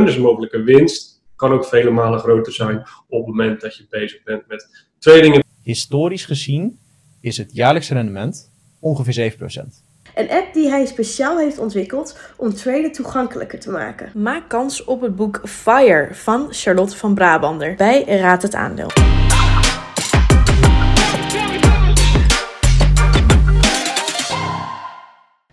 dus mogelijke winst kan ook vele malen groter zijn op het moment dat je bezig bent met trading. Historisch gezien is het jaarlijkse rendement ongeveer 7%. Een app die hij speciaal heeft ontwikkeld om traden toegankelijker te maken. Maak kans op het boek Fire van Charlotte van Brabander bij Raad het Aandeel.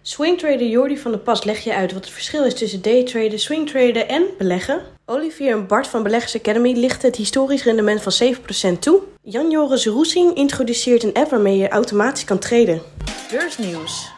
Swingtrader Jordi van der Pas leg je uit wat het verschil is tussen daytraden, swingtraden en beleggen. Olivier en Bart van Beleggers Academy lichten het historisch rendement van 7% toe. Jan-Joris Roesing introduceert een app waarmee je automatisch kan traden. Beursnieuws.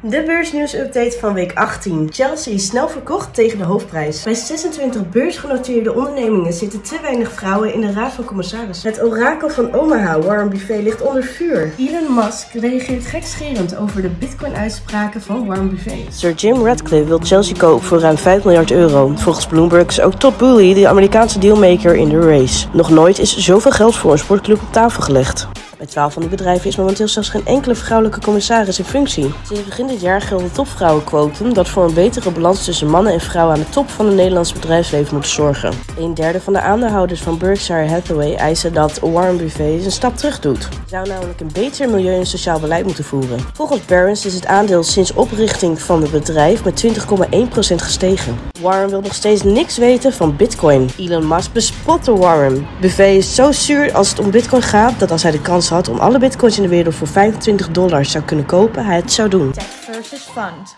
De beursnieuws-update van week 18. Chelsea is snel verkocht tegen de hoofdprijs. Bij 26 beursgenoteerde ondernemingen zitten te weinig vrouwen in de raad van commissarissen. Het orakel van Omaha, Warren Buffet, ligt onder vuur. Elon Musk reageert gekscherend over de bitcoin-uitspraken van Warren Buffet. Sir Jim Radcliffe wil Chelsea kopen voor ruim 5 miljard euro. Volgens Bloomberg is ook Todd Boehly de Amerikaanse dealmaker in de race. Nog nooit is zoveel geld voor een sportclub op tafel gelegd. Bij 12 van die bedrijven is momenteel zelfs geen enkele vrouwelijke commissaris in functie. Sinds begin dit jaar geldt het topvrouwenquotum dat voor een betere balans tussen mannen en vrouwen aan de top van het Nederlandse bedrijfsleven moet zorgen. Een derde van de aandeelhouders van Berkshire Hathaway eisen dat Warren Buffett een stap terug doet. Hij zou namelijk een beter milieu- en sociaal beleid moeten voeren. Volgens Barron's is het aandeel sinds oprichting van het bedrijf met 20,1% gestegen. Warren wil nog steeds niks weten van Bitcoin. Elon Musk bespotte Warren. Buffett is zo zuur als het om Bitcoin gaat dat als hij de kans had om alle bitcoins in de wereld voor 25 dollar zou kunnen kopen, hij het zou doen. Tech versus fund.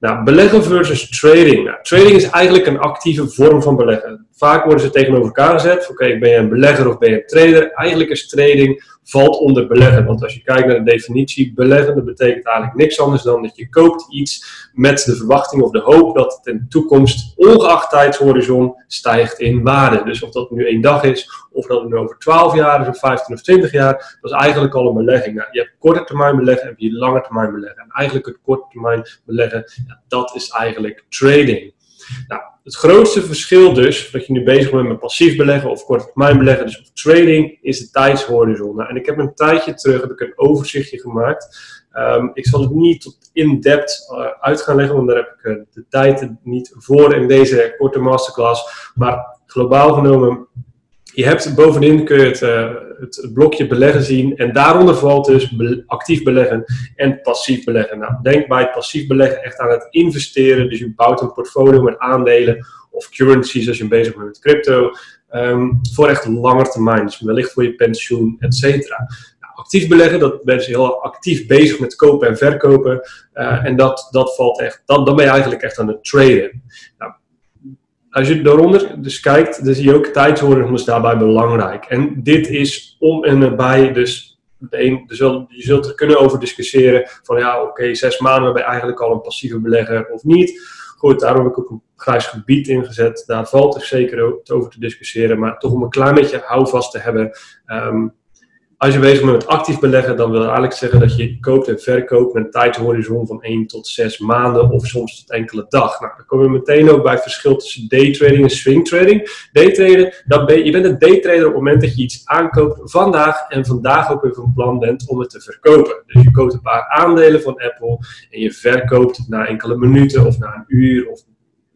Nou, beleggen versus trading. Nou, trading is eigenlijk een actieve vorm van beleggen. Vaak worden ze tegenover elkaar gezet. Oké, ben je een belegger of ben je een trader? Eigenlijk is trading valt onder beleggen. Want als je kijkt naar de definitie, beleggen, dat betekent eigenlijk niks anders dan dat je koopt iets met de verwachting of de hoop dat het in de toekomst, ongeacht tijdshorizon, stijgt in waarde. Dus of dat nu één dag is, of dat het nu over 12 jaar is, of 15 of 20 jaar, dat is eigenlijk al een belegging. Nou, je hebt korte termijn beleggen en je lange termijn beleggen. En eigenlijk het korte termijn beleggen, dat is eigenlijk trading. Nou, het grootste verschil dus, dat je nu bezig bent met passief beleggen of korte termijn beleggen, dus trading, is de tijdshorizon. Nou, en ik heb een tijdje terug heb ik een overzichtje gemaakt. Um, ik zal het niet tot in-depth uh, uit gaan leggen, want daar heb ik uh, de tijd niet voor in deze korte masterclass. Maar globaal genomen je hebt bovenin kun je het, uh, het, blokje beleggen zien. En daaronder valt dus actief beleggen en passief beleggen. Nou, denk bij het passief beleggen echt aan het investeren. Dus je bouwt een portfolio met aandelen of currencies als je bezig bent met crypto. Um, voor echt lange termijn. Dus wellicht voor je pensioen, et cetera. Nou, actief beleggen, dat ben je heel actief bezig met kopen en verkopen. Uh, en dat, dat valt echt, dat, dan ben je eigenlijk echt aan het traden. Nou, als je daaronder dus kijkt, dan zie je ook tijdshorizon is daarbij belangrijk. En dit is om en nabij, dus dus je zult er kunnen over discussiëren van ja, oké, zes maanden ben je eigenlijk al een passieve belegger of niet. Goed, daarom heb ik ook een grijs gebied ingezet. Daar valt er zeker over te discussiëren, maar toch om een klein beetje houvast te hebben. Um, als je bezig bent met actief beleggen, dan wil ik eigenlijk zeggen dat je koopt en verkoopt met een tijdshorizon van 1 tot 6 maanden of soms tot enkele dag. Nou, dan komen we meteen ook bij het verschil tussen daytrading en swingtrading. Daytraden, ben, je bent een daytrader op het moment dat je iets aankoopt vandaag en vandaag ook weer van plan bent om het te verkopen. Dus je koopt een paar aandelen van Apple en je verkoopt na enkele minuten of na een uur of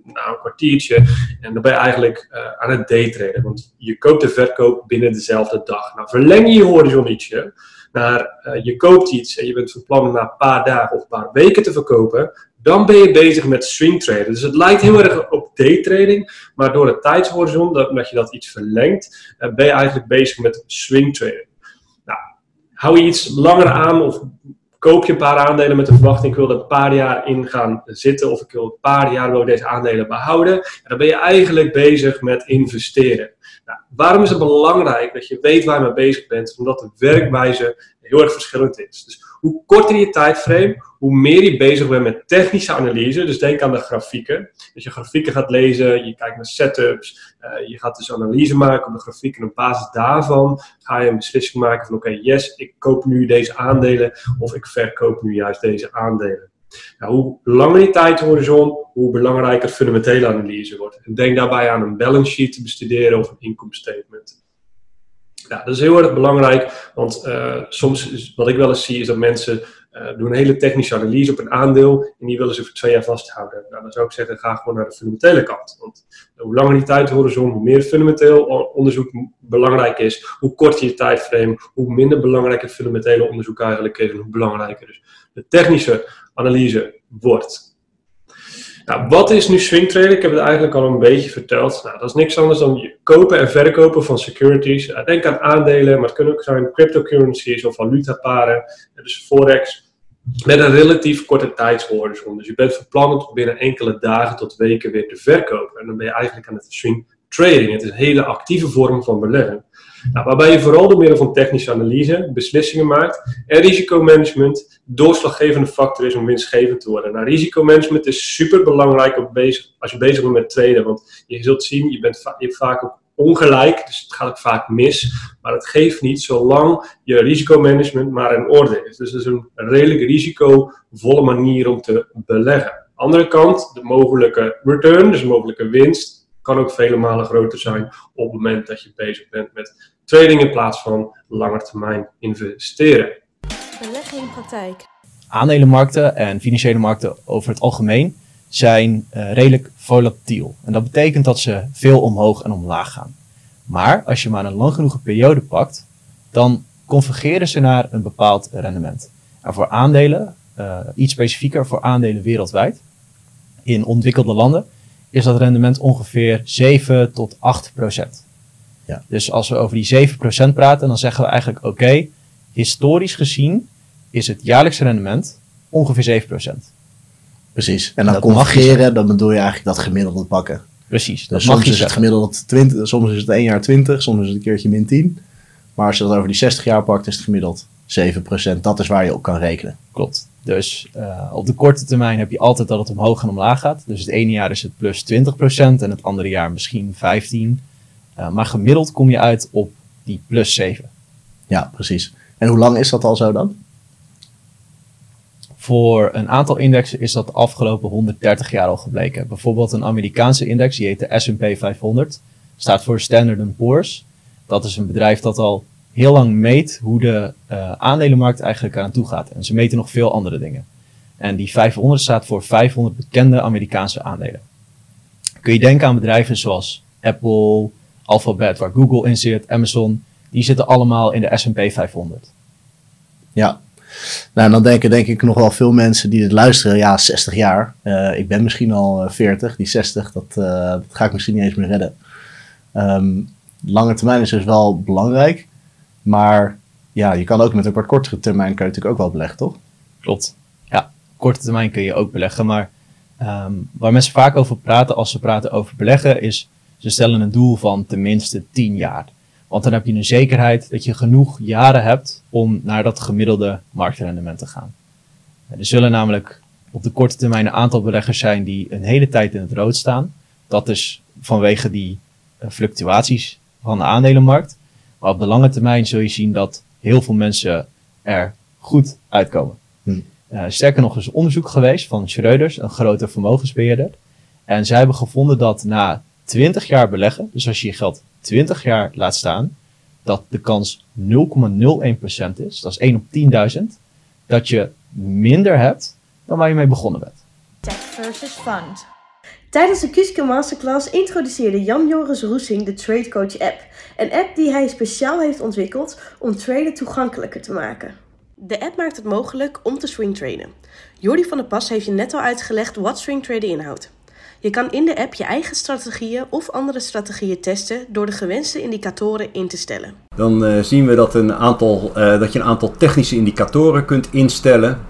na een kwartiertje. En dan ben je eigenlijk uh, aan het daytraden. Want je koopt en verkoopt binnen dezelfde dag. Nou, verleng je je horizon ietsje naar uh, je koopt iets en je bent van plan na een paar dagen of een paar weken te verkopen. Dan ben je bezig met swing traden. Dus het lijkt heel erg op daytrading. Maar door het tijdshorizon, dat, je dat iets verlengt, uh, ben je eigenlijk bezig met swing trading. Nou, hou je iets langer aan of koop je een paar aandelen met de verwachting, ik wil er een paar jaar in gaan zitten of ik wil een paar jaar wil deze aandelen behouden, en dan ben je eigenlijk bezig met investeren. Nou, waarom is het belangrijk dat je weet waar je mee bezig bent? Omdat de werkwijze heel erg verschillend is. Dus hoe korter je tijdframe, hoe meer je bezig bent met technische analyse. Dus denk aan de grafieken. Dat je grafieken gaat lezen, je kijkt naar setups, uh, je gaat dus analyse maken op de grafiek. En op basis daarvan ga je een beslissing maken van oké, yes, ik koop nu deze aandelen of ik verkoop nu juist deze aandelen. Nou, hoe langer die tijdhorizon, hoe belangrijker fundamentele analyse wordt. En denk daarbij aan een balance sheet te bestuderen of een income statement. Dat is heel erg belangrijk, want uh, soms wat ik wel eens zie is dat mensen uh, doen een hele technische analyse op een aandeel en die willen ze voor twee jaar vasthouden. Nou, dan zou ik zeggen, ga gewoon naar de fundamentele kant. Want hoe langer die tijdhorizon, hoe meer fundamenteel onderzoek belangrijk is, hoe korter je tijdframe, hoe minder belangrijk het fundamentele onderzoek eigenlijk is en hoe belangrijker dus de technische analyse wordt. Nou, wat is nu swing trading? Ik heb het eigenlijk al een beetje verteld. Nou, dat is niks anders dan kopen en verkopen van securities. Denk aan aandelen, maar het kunnen ook zijn cryptocurrencies of valutaparen. Dus forex met een relatief korte tijdshorizon. Dus je bent verplant om binnen enkele dagen tot weken weer te verkopen. En dan ben je eigenlijk aan het swing trading. Het is een hele actieve vorm van beleggen. Nou, waarbij je vooral door middel van technische analyse beslissingen maakt en risicomanagement doorslaggevende factor is om winstgevend te worden. Nou, risicomanagement is super belangrijk als je bezig bent met traden, want je zult zien, je, bent je hebt vaak ook ongelijk, dus het gaat ook vaak mis, maar het geeft niet zolang je risicomanagement maar in orde is. Dus het is een redelijk risicovolle manier om te beleggen. Andere kant, de mogelijke return, dus mogelijke winst, kan ook vele malen groter zijn op het moment dat je bezig bent met trading in plaats van langetermijn investeren. Beleggen in praktijk. Aandelenmarkten en financiële markten over het algemeen zijn uh, redelijk volatiel. En dat betekent dat ze veel omhoog en omlaag gaan. Maar als je maar een lang genoeg periode pakt, dan convergeren ze naar een bepaald rendement. En voor aandelen, uh, iets specifieker voor aandelen wereldwijd, in ontwikkelde landen, is dat rendement ongeveer 7 tot 8 procent. Ja. Dus als we over die 7 procent praten, dan zeggen we eigenlijk oké, historisch gezien is het jaarlijkse rendement ongeveer 7 procent. Precies. En dan convergeren, dan bedoel je eigenlijk dat gemiddelde pakken. Precies. Dat dus soms is het gemiddeld 20, soms is het 1 jaar 20, soms is het een keertje min 10. Maar als je dat over die 60 jaar pakt, is het gemiddeld 7%. Dat is waar je op kan rekenen. Klopt. Dus uh, op de korte termijn heb je altijd dat het omhoog en omlaag gaat. Dus het ene jaar is het plus 20% en het andere jaar misschien 15%. Uh, eh, maar gemiddeld kom je uit op die plus 7. Ja, precies. En hoe lang is dat al zo dan? Voor een aantal indexen is dat de afgelopen 130 jaar al gebleken. Bijvoorbeeld een Amerikaanse index, die heet de S&P 500, staat voor Standard Poor's. Dat is een bedrijf dat al heel lang meet hoe de uh, aandelenmarkt eigenlijk aan toe gaat. En ze meten nog veel andere dingen. En die 500 staat voor 500 bekende Amerikaanse aandelen. Kun je denken aan bedrijven zoals Apple, Alphabet, waar Google in zit, Amazon. Die zitten allemaal in de S&P 500. Ja, nou, dan denken denk ik nog wel veel mensen die dit luisteren, ja, 60 jaar. Uh, ik ben misschien al 40, eh, die 60, dat, uh, dat, ga ik misschien niet eens meer redden. Um, lange termijn is dus wel belangrijk. Maar ja, je kan ook met een wat kortere termijn kan je natuurlijk ook wel beleggen, toch? Klopt. Ja, korte termijn kun je ook beleggen. Maar um, waar mensen vaak over praten als ze praten over beleggen, is ze stellen een doel van tenminste 10 jaar. Want dan heb je een zekerheid dat je genoeg jaren hebt om naar dat gemiddelde marktrendement te gaan. Er zullen namelijk op de korte termijn een aantal beleggers zijn die een hele tijd in het rood staan. Dat is vanwege die uh, fluctuaties van de aandelenmarkt. Maar op de lange termijn zul je zien dat heel veel mensen er goed uitkomen. Hm. Uh, sterker nog, er is onderzoek geweest van Schreuders, een grote vermogensbeheerder. En zij hebben gevonden dat na 20 jaar beleggen, dus als je je geld 20 jaar laat staan, dat de kans 0,01% is, dat is 1 op 10.000, dat je minder hebt dan waar je mee begonnen bent. Tech versus fund. Tijdens de Kuske Masterclass introduceerde Jan-Joris Roesing de Trade Coach app. Een app die hij speciaal heeft ontwikkeld om traden toegankelijker te maken. De app maakt het mogelijk om te swing traden. Jordi van der Pas heeft je net al uitgelegd wat swing traden inhoudt. Je kan in de app je eigen strategieën of andere strategieën testen door de gewenste indicatoren in te stellen. Dan uh, zien we dat, een aantal, uh, dat je een aantal technische indicatoren kunt instellen.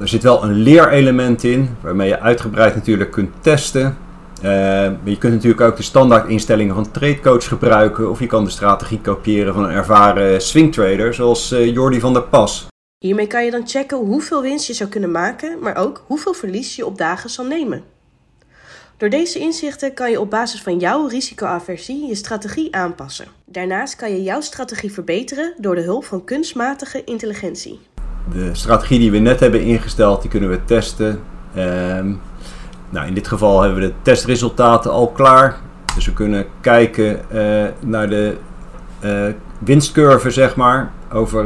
Er zit wel een leerelement in, waarmee je uitgebreid natuurlijk kunt testen. Uh, je kunt natuurlijk ook de standaard instellingen van TradeCoach gebruiken. Of je kan de strategie kopiëren van een ervaren swingtrader zoals uh, Jordi van der Pas. Hiermee kan je dan checken hoeveel winst je zou kunnen maken, maar ook hoeveel verlies je op dagen zal nemen. Door deze inzichten kan je op basis van jouw risicoaversie je strategie aanpassen. Daarnaast kan je jouw strategie verbeteren door de hulp van kunstmatige intelligentie. De strategie die we net hebben ingesteld, die kunnen we testen. Um, nou, in dit geval hebben we de testresultaten al klaar. Dus we kunnen kijken uh, naar de uh, winstcurve, zeg maar. over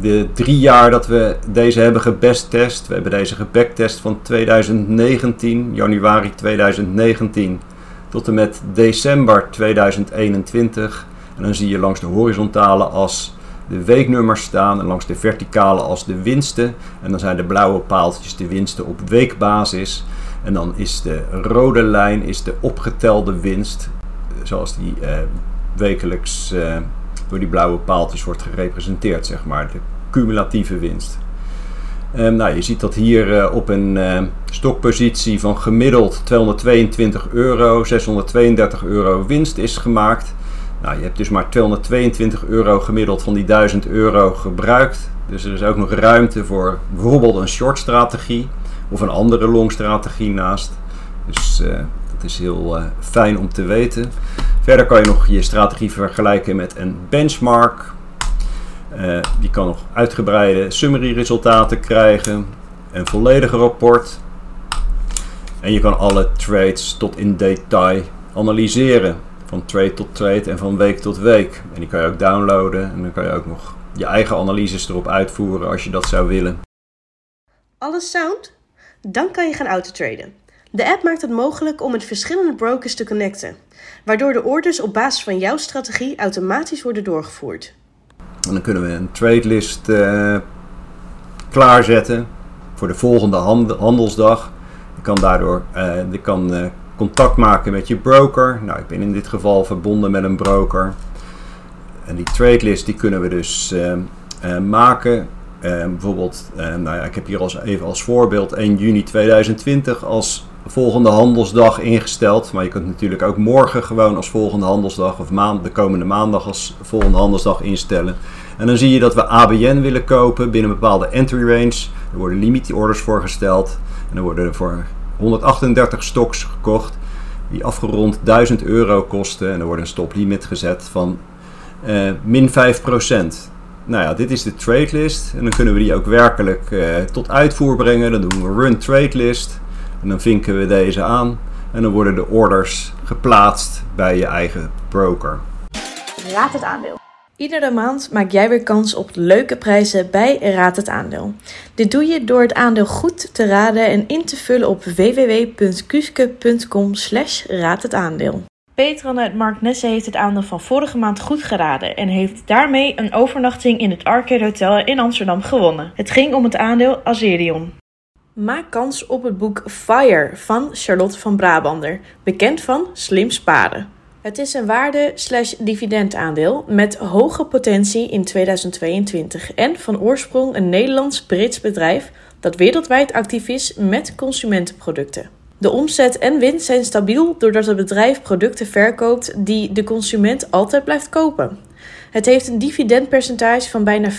de drie jaar dat we deze hebben gebesttest. We hebben deze gebacktest van 2019, januari 2019 tot en met december 2021. En dan zie je langs de horizontale as de weeknummers staan en langs de verticale as de winsten. En dan zijn de blauwe paaltjes de winsten op weekbasis. En dan is de rode lijn is de opgetelde winst, zoals die eh, wekelijks eh, door die blauwe paaltjes wordt gerepresenteerd, zeg maar, de cumulatieve winst. Um, nou, je ziet dat hier uh, op een stokpositie van gemiddeld 222 euro, 632 euro winst is gemaakt. Nou, je hebt dus maar 222 euro gemiddeld van die 1000 euro gebruikt. Dus er is ook nog ruimte voor bijvoorbeeld een short strategie of een andere long strategie naast. Dus uh, dat is heel fijn om te weten. Verder kan je nog je strategie vergelijken met een benchmark uh, die kan nog uitgebreide summary resultaten krijgen, een volledige rapport. En je kan alle trades tot in detail analyseren. Van trade tot trade en van week tot week. En die kan je ook downloaden en dan kan je ook nog je eigen analyses erop uitvoeren als je dat zou willen. Alles sound? Dan kan je gaan autotraden. De app maakt het mogelijk om met verschillende brokers te connecten, waardoor de orders op basis van jouw strategie automatisch worden doorgevoerd. En dan kunnen we een trade list uh, klaarzetten voor de volgende handelsdag. Je kan daardoor uh, je kan, uh, contact maken met je broker. Nou, ik ben in dit geval verbonden met een broker. En die trade list die kunnen we dus maken. Bijvoorbeeld, nou ja, ik heb hier als, even als voorbeeld 1 juni 2020 als volgende handelsdag ingesteld. Maar je kunt natuurlijk ook morgen gewoon als volgende handelsdag of maand, de komende maandag als volgende handelsdag instellen. En dan zie je dat we ABN willen kopen binnen een bepaalde entry range. Er worden limit orders voorgesteld. En er worden er voor 138 stocks gekocht die afgerond 1000 euro kosten. En er wordt een stoplimiet gezet van uh, min 5%. Nou ja, dit is de trade list. En dan kunnen we die ook werkelijk uh, tot uitvoer brengen. Dan doen we run trade list. En dan vinken we deze aan. En dan worden de orders geplaatst bij je eigen broker. Raad het aandeel. Iedere maand maak jij weer kans op leuke prijzen bij Raad het Aandeel. Dit doe je door het aandeel goed te raden en in te vullen op www.kuske.com slash raad het aandeel. Petran uit Mark Nesse heeft het aandeel van vorige maand goed geraden en heeft daarmee een overnachting in het Arcade Hotel in Amsterdam gewonnen. Het ging om het aandeel Azerion. Maak kans op het boek Fire van Charlotte van Brabander, bekend van Slim Sparen. Het is een waarde-dividendaandeel met hoge potentie in 2022 en van oorsprong een Nederlands-Brits bedrijf dat wereldwijd actief is met consumentenproducten. De omzet en winst zijn stabiel doordat het bedrijf producten verkoopt die de consument altijd blijft kopen. Het heeft een dividendpercentage van bijna 4%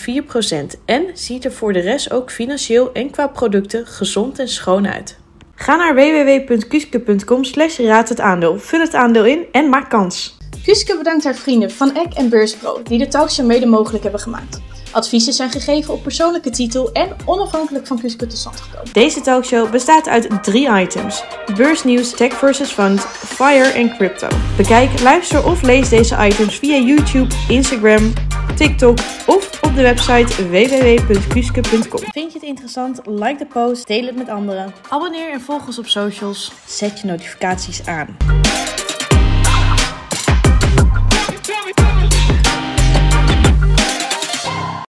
en ziet er voor de rest ook financieel en qua producten gezond en schoon uit. Ga naar www.kuske.com slash raad het aandeel, vul het aandeel in en maak kans. Kuske bedankt haar vrienden van Eck en Beurspro die de talkshow mede mogelijk hebben gemaakt. Adviezen zijn gegeven op persoonlijke titel en onafhankelijk van Kuske tot stand gekomen. Deze talkshow bestaat uit drie items. Beursnieuws, tech versus fund, fire en crypto. Bekijk, luister of lees deze items via YouTube, Instagram, TikTok of op de website www.kuske.com. Vind je het interessant? Like de post, deel het met anderen. Abonneer en volg ons op socials. Zet je notificaties aan.